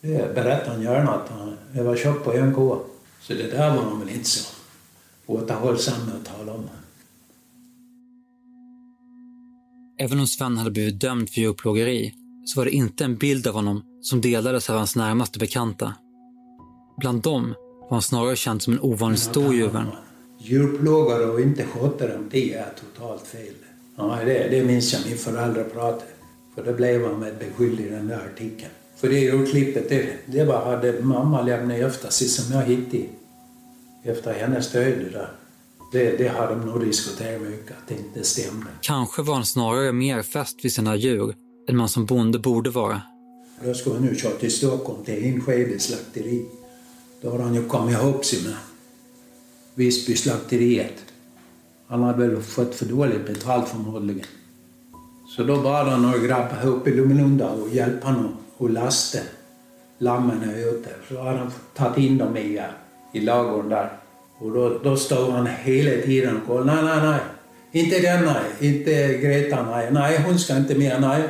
Det berättade han gärna att han, det var köpt på NK. Så det där var han väl inte så återhållsam med att tala om. Även om Sven hade blivit dömd för djurplågeri så var det inte en bild av honom som delades av hans närmaste bekanta. Bland dem var han snarare känd som en ovanligt stor djurvän Djurplågare och inte sköta dem, det är totalt fel. Ja, det, det minns jag min föräldrar pratade. För det blev han med beskylld i den där artikeln. För det urklippet, det, det var, hade mamma lämnat efter sig som jag hittade efter hennes död. Där. Det, det har de nog diskuterat mycket, att det inte stämde. Kanske var han snarare mer fäst vid sina djur än man som bonde borde vara. Då skulle han nu köra till Stockholm till Enskede slakteri. Då har han ju kommit ihop sig med Visby slakteriet. Han hade väl fått för dåligt betalt förmodligen. Så då bad han några grabbar uppe i Lumelunda och hjälpa honom att lasta lammen ute. Så hade han tagit in dem i, eh, i ladugården där. Och då, då stod han hela tiden och kollade. Nej, nej, nej. Inte den, nej. Inte Greta, nej. Nej, hon ska inte med, nej.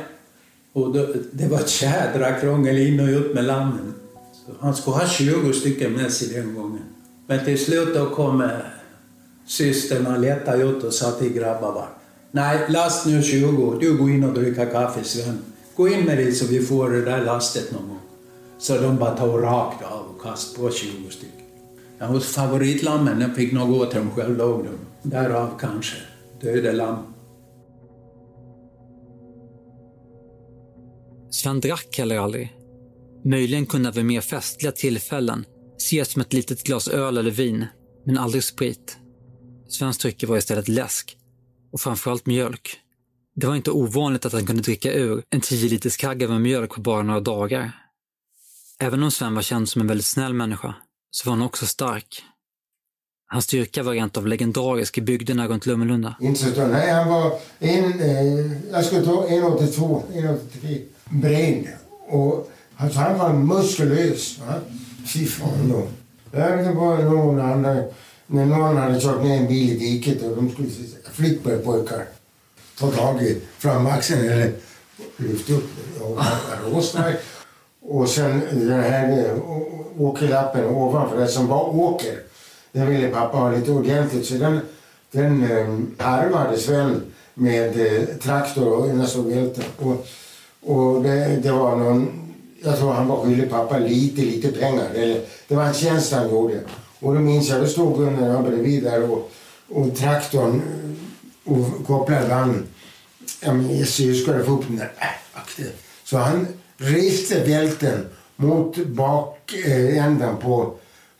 Och då, det var ett jädra krångel in och ut med lammen. Så han skulle ha 20 stycken med sig den gången. Men till slut då kom systern och lättade ut och sa till grabbarna. Nej, last nu 20. Du går in och dricker kaffe, Sven. Gå in med dig så vi får det där lastet någon gång. Så de bara tog rakt av och kastade på 20 stycken. Ja, hos favoritlammen den fick nog gå till dem själv låg de. Därav kanske döda lamm. Sven drack heller aldrig. Möjligen kunde han vid mer festliga tillfällen ses som ett litet glas öl eller vin, men aldrig sprit. Svens drycker var istället läsk och framförallt mjölk. Det var inte ovanligt att han kunde dricka ur en 10 liters kagga med mjölk på bara några dagar. Även om Sven var känd som en väldigt snäll människa så var han också stark. Hans styrka var rent av legendarisk i bygderna runt Lummelunda. Inte så. Nej, han var en, eh, jag skulle ta 1,82, 1,83 bred. Och alltså, han var muskulös. Va? Fy fan då. Det var någon annan, när någon hade kört ner en bil i diket och de skulle flickpojkar ta tag i framaxeln eller lyfta upp och råstark. Och sen den här åkerlappen ovanför det som var åker. Den ville pappa ha lite ordentligt så den, den ehm, harvades väl Sven med eh, traktor och ena välte. Och, och det, det var någon, jag tror han var skyldig pappa lite, lite pengar. Eller, det var en tjänst han gjorde. Och då minns jag, då stod Gunnar bredvid där och, och traktorn eh, och kopplade band. Ja, men jag få upp den där. Äh, så han reste bälten mot bakänden på,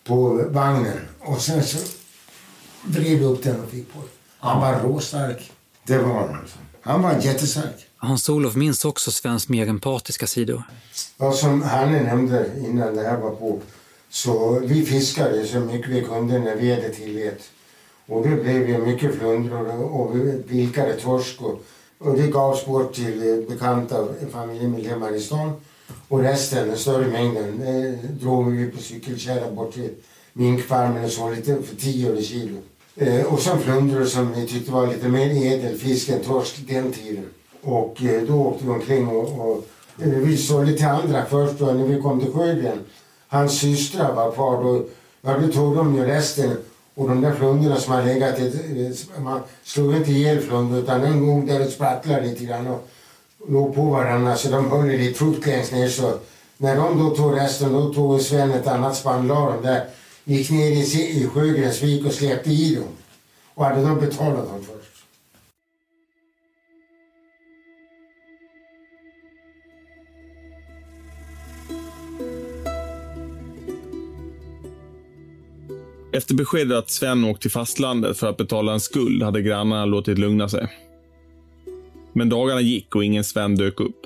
på vagnen och sen så vred upp den och fick på Han var råstark. Det var han alltså. Han var jättestark. Hans-Olof minns också Svens mer empatiska sidor. Ja, som Hanne nämnde innan det här var på, så vi fiskade så mycket vi kunde när vädret tillät. Och det blev ju mycket flundror och vi vilkade torsk och, och det gavs bort till bekanta familjemedlemmar i stan. Och resten, den större mängden, drog vi på cykelkärra bort till minkfarmen och så lite för 10 kilo. Eh, och sen flundror som vi tyckte var lite mer ädelfisk än torsk den tiden. Och eh, då åkte vi omkring och, och vi sålde till andra först då när vi kom till Sjögren. Hans systrar var kvar då. Ja, då tog de ju resten. Och de där flundrorna som har legat, eh, man slog inte ihjäl flundror utan en gång där och sprattlade lite grann och låg på varandra så de höll lite frukt längst ner så när de då tog resten då tog Sven ett annat spann la dem där gick ner i, i Sjögrensvik och släppte i dem. Och hade de betalat dem Efter beskedet att Sven åkt till fastlandet för att betala en skuld hade grannarna låtit lugna sig. Men dagarna gick och ingen Sven dök upp.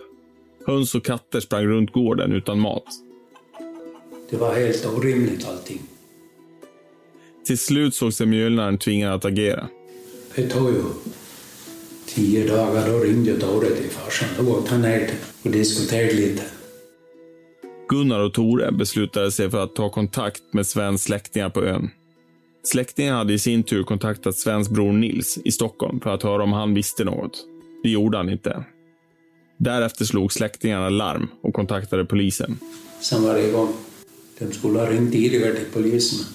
Höns och katter sprang runt gården utan mat. Det var helt orimligt allting. Till slut såg sig mjölnaren tvingad att agera. Det tog ju tio dagar. Då ringde Tore till farsan. Då åkte han ner och diskuterade lite. Gunnar och Tore beslutade sig för att ta kontakt med Svens släktingar på ön. Släktingen hade i sin tur kontaktat Svens bror Nils i Stockholm för att höra om han visste något. Det gjorde han inte. Därefter slog släktingarna larm och kontaktade polisen. Sen var det igång. De skulle ha ringt tidigare till polisen.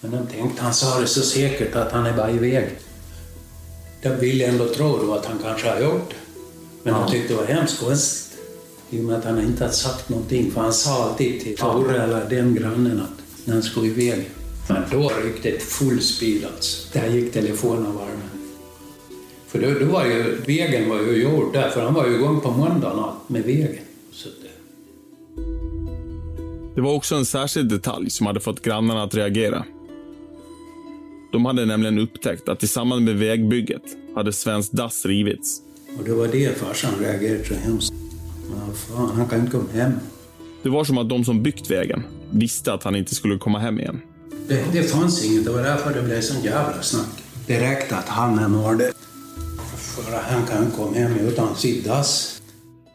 Men de tänkte, han sa det så säkert att han är bara iväg. De ville ändå tro då att han kanske har gjort det. Men de Ja. tyckte det var hemskt. I och med att han inte hade sagt någonting. För han sa alltid till Tore eller den grannen att när han skulle iväg. Men då ryckte det full speed alltså. Där gick telefonen varmen. För då, då var ju, vägen var ju gjord där, för han var ju igång på måndagen allt med vägen. Det, var också en särskild detalj som hade fått grannarna att reagera. De hade nämligen upptäckt att i samband med vägbygget hade Svens dass rivits. och det var det farsan reagerade så hemskt. Men fan, han kan inte komma hem. Det var som att de som byggt vägen visste att han inte skulle komma hem igen. Det, det fanns inget, det var därför det blev sån jävla snack. Det räckte att han är mördad. För han kan komma hem utan sitt dass.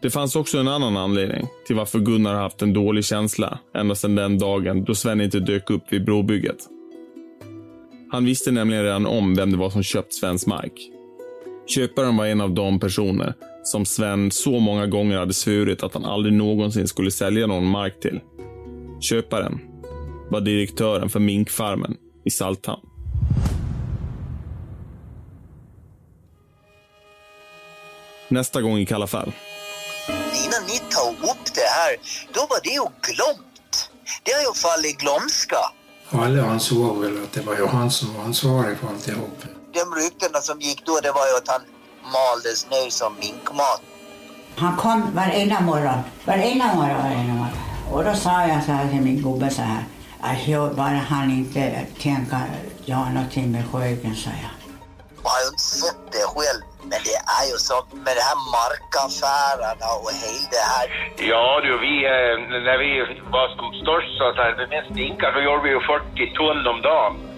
Det fanns också en annan anledning till varför Gunnar haft en dålig känsla ända sedan den dagen då Sven inte dök upp vid brobygget. Han visste nämligen redan om vem det var som köpt Svens mark. Köparen var en av de personer som Sven så många gånger hade svurit att han aldrig någonsin skulle sälja någon mark till. Köparen var direktören för minkfarmen i Salthamn. Nästa gång i Kalla fall. Innan ni tog upp det här, då var det ju glömt. Det har ju fallit i glömska. Alla ansåg väl att det var ju han som var ansvarig för alltihop. De ryktena som gick då, det var ju att han maldes ner som minkmat. Han kom varenda morgon. Varenda morgon, varenda morgon. Och då sa jag så här till min gubbe så här. Att jag bara han inte tänka göra någonting med Sjögren, sa jag. Jag har ju inte sett det själv, men det är ju så med de här markaffärerna och hela det här. Ja du, vi, eh, när vi var som störst så att säga, med stinkar så gjorde vi ju 40 ton om dagen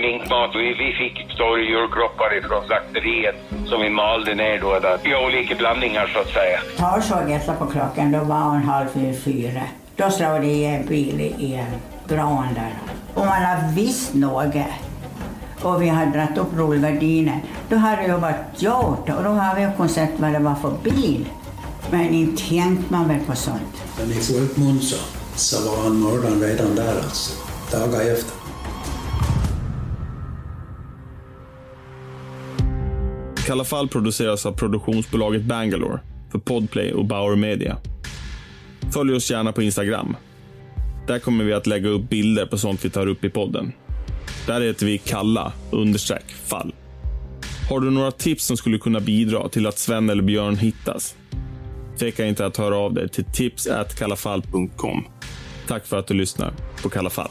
minkmat. Vi, vi fick stora djurkroppar ifrån slakteriet som vi malde ner då, då i olika blandningar så att säga. Torsdag efter på klockan, då var hon halv fyra, fyra. Då slog det i en bil i en brån där. Om man har visst något och vi har dragit upp rullgardinen, då har det ju varit gjort och då har vi ju kunnat se vad det var för bil. Men inte tänkte man väl på sånt. Men i folkmun så, så var han mördaren redan där alltså. Dagar efter. Kalla fall produceras av produktionsbolaget Bangalore för Podplay och Bauer Media. Följ oss gärna på Instagram. Där kommer vi att lägga upp bilder på sånt vi tar upp i podden. Där heter vi kalla understreck fall. Har du några tips som skulle kunna bidra till att Sven eller Björn hittas? Tveka inte att höra av dig till tips@kallafall.com. Tack för att du lyssnar på Kalla fall.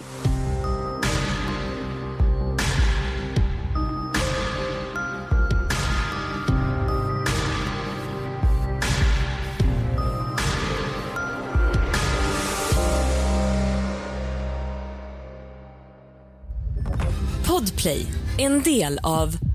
Podplay, en del av